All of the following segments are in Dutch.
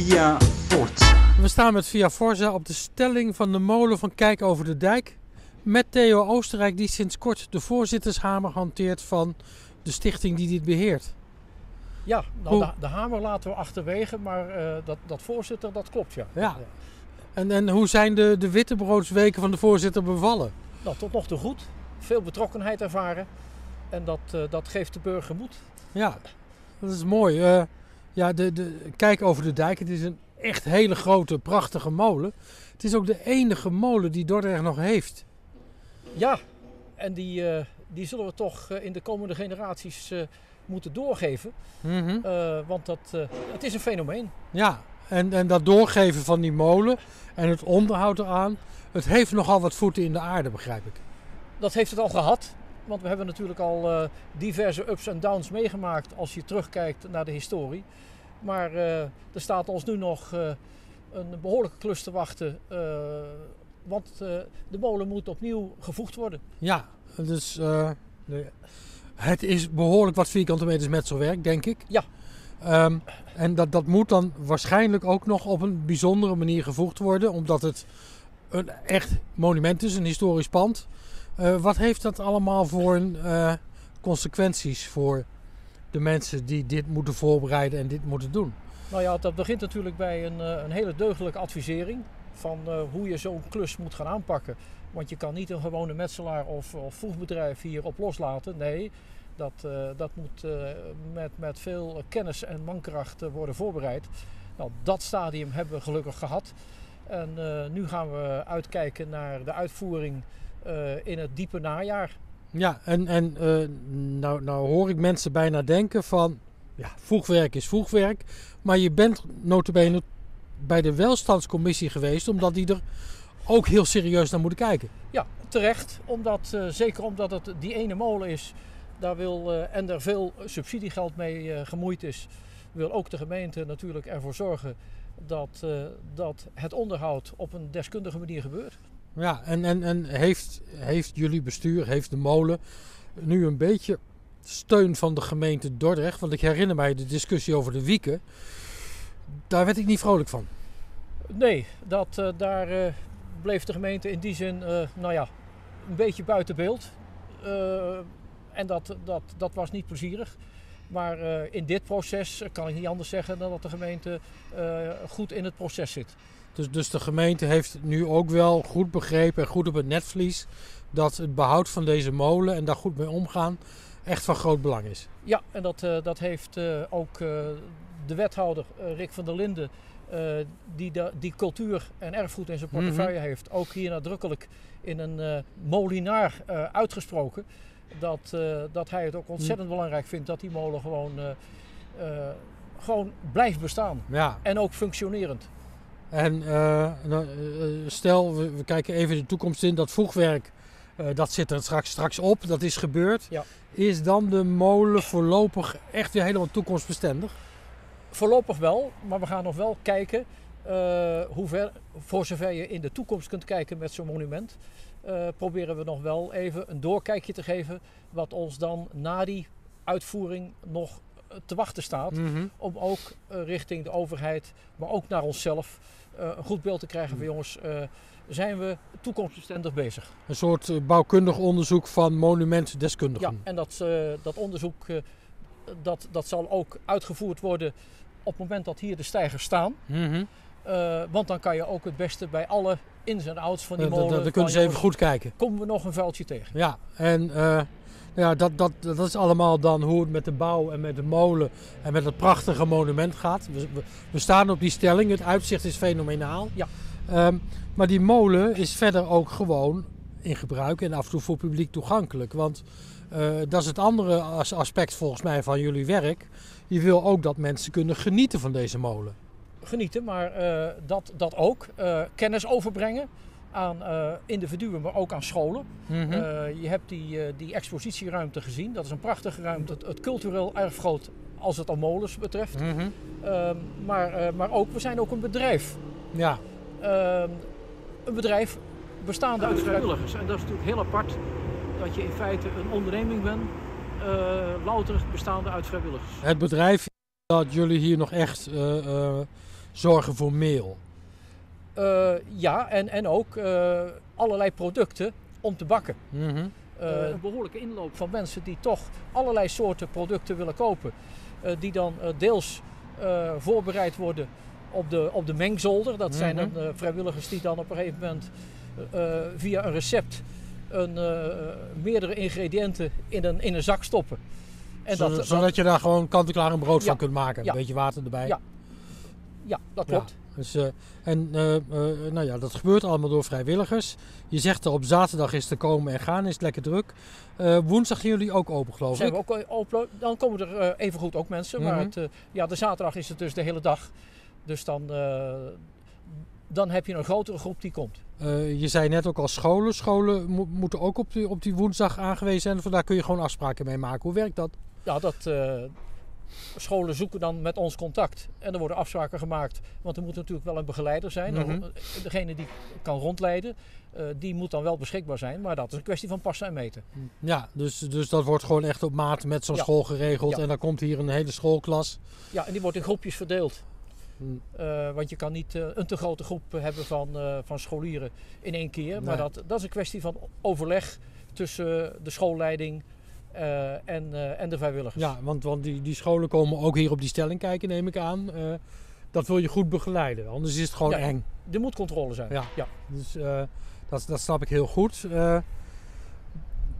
Via Forza. We staan met Via Forza op de stelling van de molen van Kijk over de Dijk. Met Theo Oostenrijk, die sinds kort de voorzittershamer hanteert van de stichting die dit beheert. Ja, nou, de, de hamer laten we achterwege, maar eh, dat, dat voorzitter, dat klopt ja. Ja. En, en hoe zijn de, de wittebroodsweken van de voorzitter bevallen? Nou, tot nog toe goed. Veel betrokkenheid ervaren. En dat, eh, dat geeft de burger moed. Ja, dat is mooi. Eh, ja, de, de, kijk over de dijk. Het is een echt hele grote, prachtige molen. Het is ook de enige molen die Dordrecht nog heeft. Ja, en die, eh, die zullen we toch eh, in de komende generaties eh, moeten doorgeven. Mhm. Eh, want dat, het is een fenomeen. Ja, en, en dat doorgeven van die molen en het onderhoud eraan, het heeft nogal wat voeten in de aarde, begrijp ik. Dat heeft het al gehad. Want we hebben natuurlijk al eh, diverse ups en downs meegemaakt als je terugkijkt naar de historie. Maar eh, er staat ons nu nog eh, een behoorlijke klus te wachten. want de molen moet opnieuw gevoegd worden. Ja, dus de- het is behoorlijk wat vierkante meters metselwerk, denk ik. Ja. Ehm, en dat, dat moet dan waarschijnlijk ook nog op een bijzondere manier gevoegd worden, omdat het een echt monument is, een historisch pand. Eh, wat heeft dat allemaal voor eh, consequenties voor de mensen die dit moeten voorbereiden en dit moeten doen? Nou ja, dat begint natuurlijk bij een, eh, een hele deugdelijke advisering van hoe je zo'n klus moet gaan aanpakken. Want je kan niet een gewone metselaar of, of voegbedrijf hierop loslaten. Nee, dat, dat moet met, met veel kennis en mankracht worden voorbereid. Nou, dat stadium hebben we gelukkig gehad. En nu gaan we uitkijken naar de uitvoering in het diepe najaar. Ja, en, en eh, nou, nou hoor ik mensen bijna denken van, ja, voegwerk is voegwerk. Maar je bent notabene bij de welstandscommissie geweest, omdat die er ook heel serieus naar moeten kijken. Ja, terecht. Omdat, eh, zeker omdat het die ene molen is daar wil, eh, en er veel subsidiegeld mee eh, gemoeid is, wil ook de gemeente natuurlijk ervoor zorgen dat, eh, dat het onderhoud op een deskundige manier gebeurt. Ja, en, en, en heeft, heeft jullie bestuur, heeft de molen nu een beetje steun van de gemeente Dordrecht? Want ik herinner mij de discussie over de wieken. Daar werd ik niet vrolijk van. Nee, dat, eh, daar eh, bleef de gemeente in die zin, eh, nou ja, een beetje buiten beeld. En dat, dat, dat was niet plezierig. Maar in dit proces kan ik niet anders zeggen dan dat de gemeente goed in het proces zit. Dus, dus de gemeente heeft nu ook wel goed begrepen en goed op het netvlies dat het behoud van deze molen en daar goed mee omgaan echt van groot belang is. Ja, en dat, eh, dat heeft eh, ook eh, de wethouder Rick van der Linden, die de, die cultuur en erfgoed in zijn portefeuille heeft, ook hier nadrukkelijk in een molinaar uitgesproken. Dat, dat hij het ook ontzettend belangrijk vindt dat die molen gewoon, gewoon blijft bestaan. Ja, En ook functionerend. En eh, nou, eh, stel we, we kijken even de toekomst in, dat voegwerk eh, dat zit er straks, straks op, dat is gebeurd. Ja. Is dan de molen voorlopig echt weer helemaal toekomstbestendig? Voorlopig wel, maar we gaan nog wel kijken eh, hoe ver, voor zover je in de toekomst kunt kijken met zo'n monument. eh, proberen we nog wel even een doorkijkje te geven wat ons dan na die uitvoering nog eh, te wachten staat. Mhm. Om ook eh, richting de overheid, maar ook naar onszelf eh, een goed beeld te krijgen van jongens, eh, zijn we toekomstbestendig bezig. Een soort bouwkundig onderzoek van Ja, monumentdeskundigen. en dat, dat onderzoek dat, dat zal ook uitgevoerd worden op het moment dat hier de stijgers staan. Mhm. Want dan kan je ook het beste bij alle ins en outs van die molen... dat van, kunnen ze even jongens, goed kijken. Komen we nog een vuiltje tegen? Ja, en ja, dat, dat, dat is allemaal dan hoe het met de bouw en met de molen en met het prachtige monument gaat. We, we, we staan op die stelling, het uitzicht is fenomenaal. Ja. Ehm, maar die molen is verder ook gewoon in gebruik en af en toe voor publiek toegankelijk. Want eh, dat is het andere as- aspect volgens mij van jullie werk. Je wil ook dat mensen kunnen genieten van deze molen. Genieten, maar eh, dat, dat ook. Eh, kennis overbrengen aan eh, individuen, maar ook aan scholen. Mhm. Eh, je hebt die, eh, die expositieruimte gezien. Dat is een prachtige ruimte. Het, het cultureel erfgoed als het al molens betreft. Mhm. Ehm, maar, eh, maar ook, we zijn ook een bedrijf. Ja, Ehm, een bedrijf bestaande uit vrijwilligers. En dat is natuurlijk heel apart dat je in feite een onderneming bent, eh, louter bestaande uit vrijwilligers. het bedrijf dat jullie hier nog echt eh, eh, zorgen voor meel. Uh, ja, en, en ook uh, allerlei producten om te bakken. Mhm. Uh, een behoorlijke inloop van mensen die toch allerlei soorten producten willen kopen. die dan deels voorbereid worden op de, op de mengzolder. Dat zijn Mhm. dan vrijwilligers die dan op een gegeven moment via een recept een, meerdere ingrediënten in een, in een zak stoppen. En zodat, dat, zodat je daar gewoon kant-en-klaar een brood Ja. van kunt maken. Ja. Een beetje water erbij. Ja. Ja, dat klopt. Dus, eh, en eh, eh, nou ja, dat gebeurt allemaal door vrijwilligers. Je zegt er op zaterdag is te komen en gaan, is het lekker druk. Woensdag zijn jullie ook open, geloof Zijn ik. we ook open, dan komen er eh, evengoed ook mensen. Maar Mhm. het, eh, ja, de zaterdag is het dus de hele dag. Dus dan, dan heb je een grotere groep die komt. Je zei net ook al scholen. Scholen mo- moeten ook op die, op die woensdag aangewezen zijn. Vandaar kun je gewoon afspraken mee maken. Hoe werkt dat? Ja, dat, scholen zoeken dan met ons contact. En er worden afspraken gemaakt. Want er moet natuurlijk wel een begeleider zijn. Mhm. Een- Degene die kan rondleiden, eh, die moet dan wel beschikbaar zijn. Maar dat is een kwestie van passen en meten. Ja, dus, dus dat wordt gewoon echt op maat met zo'n Ja. school geregeld. Ja. En dan komt hier een hele schoolklas. Ja, en die wordt in groepjes verdeeld. Hm. Eh, want je kan niet eh, een te grote groep hebben van, eh, van scholieren in één keer. Maar Nee. dat, dat is een kwestie van overleg tussen de schoolleiding eh, en, eh, en de vrijwilligers. Ja, want, want die, die scholen komen ook hier op die stelling kijken, neem ik aan. Eh, dat wil je goed begeleiden, anders is het gewoon Ja. eng. Er moet controle zijn. Ja. ja. Dus dat, dat snap ik heel goed.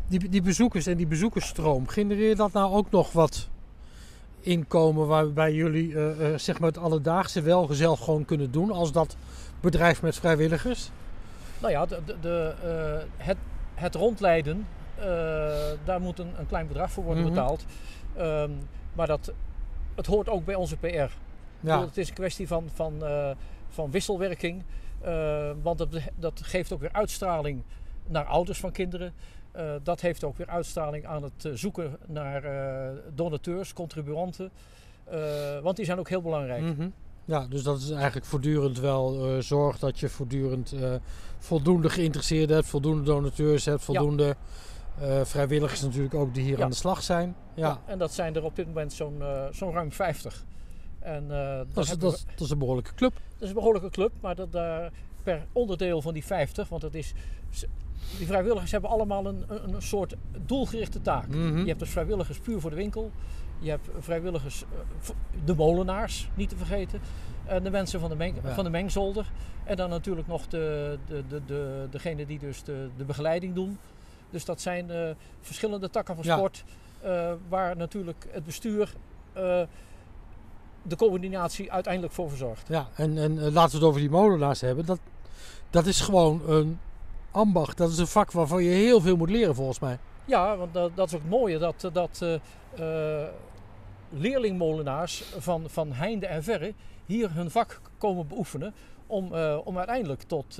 Die, die bezoekers en die bezoekersstroom, genereert dat nou ook nog wat inkomen waarbij jullie zeg maar het alledaagse wel gezellig gewoon kunnen doen als dat bedrijf met vrijwilligers? Nou ja, de, de, de, het, het rondleiden, daar moet een, een klein bedrag voor worden Mhm. betaald. Ehm, maar dat, het hoort ook bij onze PR. Bedoel, Ja, Het is een kwestie van, van, eh, van wisselwerking. eh, want dat, dat geeft ook weer uitstraling naar ouders van kinderen. Eh, dat heeft ook weer uitstraling aan het eh, zoeken naar eh, donateurs, contribuanten. Eh, want die zijn ook heel belangrijk. Mhm. ja, dus dat is eigenlijk voortdurend wel eh, zorg dat je voortdurend eh, voldoende geïnteresseerden hebt, voldoende donateurs hebt, voldoende eh, vrijwilligers natuurlijk ook die hier Ja. aan de slag zijn. Ja, En dat zijn er op dit moment zo'n eh, zo'n ruim 50. En, eh, dat, is, dat, dat is een behoorlijke club. Dat is een behoorlijke club, maar dat daar per onderdeel van die 50, want het is, die vrijwilligers hebben allemaal een, een, soort doelgerichte taak. Mhm. Je hebt dus vrijwilligers puur voor de winkel. Je hebt vrijwilligers, de molenaars, niet te vergeten. En de mensen van de, meng, Ja. van de mengzolder. En dan natuurlijk nog de, de, de, de, degene die dus de, de begeleiding doen. Dus dat zijn eh, verschillende takken van sport. eh, waar natuurlijk het bestuur eh, de coördinatie uiteindelijk voor verzorgt. Ja, en, en laten we het over die molenaars hebben. Dat, dat is gewoon een ambacht. Dat is een vak waarvan je heel veel moet leren volgens mij. Ja, want dat, dat is ook het mooie dat, dat leerlingmolenaars van, van heinde en verre hier hun vak komen beoefenen om, om uiteindelijk tot,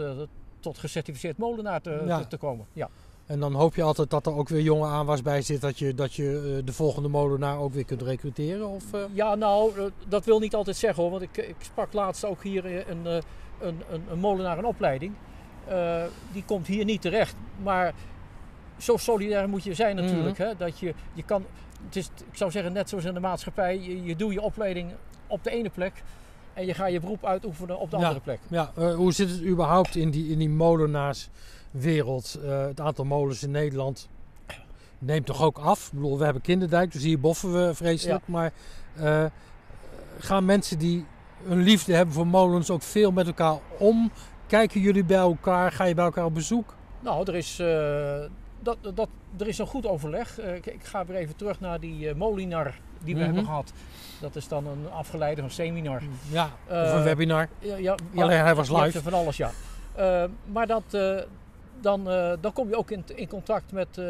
tot gecertificeerd molenaar te, Ja. te, te komen. Ja. En dan hoop je altijd dat er ook weer jonge aanwas bij zit. Dat je, dat je eh, de volgende molenaar ook weer kunt recruteren. Of, eh, ja, nou, eh, dat wil niet altijd zeggen hoor, want ik, ik sprak laatst ook hier een, een, een, een molenaar in opleiding. Die komt hier niet terecht, maar zo solidair moet je zijn natuurlijk. hè? Dat je, je kan, het is, ik zou zeggen, net zoals in de maatschappij, je, je doet je opleiding op de ene plek en je gaat je beroep uitoefenen op de Ja. andere plek. ja, eh, hoe zit het überhaupt in die, in die molenaarswereld? Eh, het aantal molens in Nederland neemt toch ook af? Ik bedoel, we hebben Kinderdijk, dus hier boffen we vreselijk. Maar eh, gaan mensen die een liefde hebben voor molens ook veel met elkaar om? Kijken jullie bij elkaar? Ga je bij elkaar op bezoek? Nou, er is, dat, dat, er is een goed overleg. Eh, ik, ik ga weer even terug naar die eh, Molinar die we Mhm. hebben gehad. Dat is dan een afgeleide van seminar. Ja, of Eh, een webinar. Ja, ja, Alleen hij was live. van alles, ja. Eh, maar dat, eh, dan, eh, dan kom je ook in, in contact met, eh,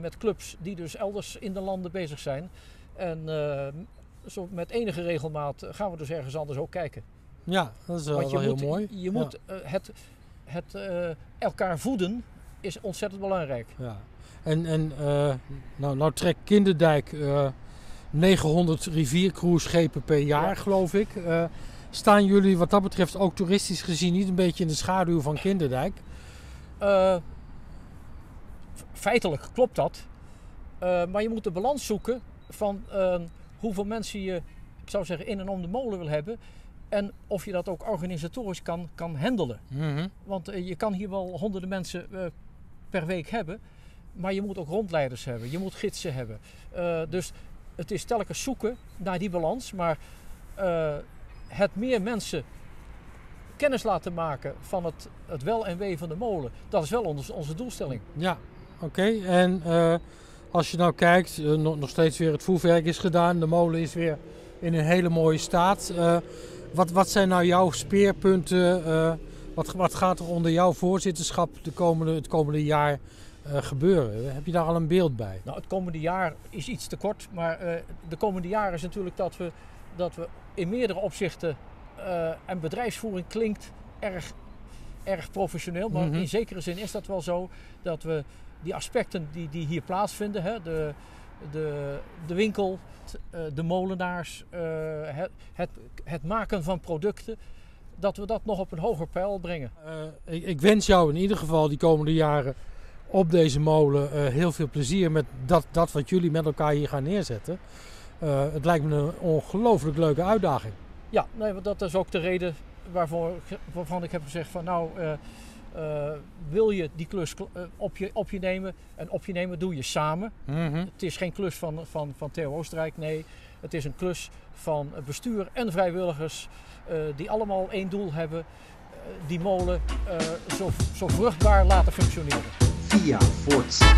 met clubs die dus elders in de landen bezig zijn. En eh, zo met enige regelmaat gaan we dus ergens anders ook kijken. Ja, dat is wel, heel mooi. Je moet eh, het, het eh, elkaar voeden is ontzettend belangrijk. Ja. En, en eh, nou, nou trekt Kinderdijk eh 900 riviercruiseschepen per jaar, Ja. geloof ik. Eh, staan jullie wat dat betreft ook toeristisch gezien niet een beetje in de schaduw van Kinderdijk? Eh, feitelijk klopt dat. Eh, maar je moet de balans zoeken van eh, hoeveel mensen je, ik zou zeggen, in en om de molen wil hebben. En of je dat ook organisatorisch kan, kan handelen. Mhm. Want eh, je kan hier wel honderden mensen eh, per week hebben. Maar je moet ook rondleiders hebben. Je moet gidsen hebben. Eh, dus het is telkens zoeken naar die balans. Maar eh, het meer mensen kennis laten maken van het, het wel en wee van de molen. Dat is wel onze, onze doelstelling. Ja, oké. En eh, als je nou kijkt, nog, nog steeds weer het voerwerk is gedaan. De molen is weer in een hele mooie staat. Wat, wat zijn nou jouw speerpunten? Wat, wat gaat er onder jouw voorzitterschap de komende, het komende jaar eh, gebeuren? Heb je daar al een beeld bij? Nou, het komende jaar is iets te kort. Maar eh, de komende jaren is natuurlijk dat we, dat we in meerdere opzichten. eh, en bedrijfsvoering klinkt erg, erg professioneel. Maar Mhm. in zekere zin is dat wel zo. Dat we die aspecten die, die hier plaatsvinden. Hè, de, de, de winkel, de molenaars, het, het, het maken van producten. Dat we dat nog op een hoger pijl brengen. Eh, ik, ik wens jou in ieder geval die komende jaren op deze molen eh, heel veel plezier met dat, dat wat jullie met elkaar hier gaan neerzetten. Eh, het lijkt me een ongelooflijk leuke uitdaging. Ja, nee, dat is ook de reden waarvoor, waarvan ik heb gezegd van nou, wil je die klus kl- op, je, op je nemen? En op je nemen doe je samen. Mhm. Het is geen klus van, van, van Theo Oostenrijk, nee. Het is een klus van bestuur en vrijwilligers eh, die allemaal één doel hebben. eh, die molen eh, zo, zo vruchtbaar laten functioneren. Via Forza.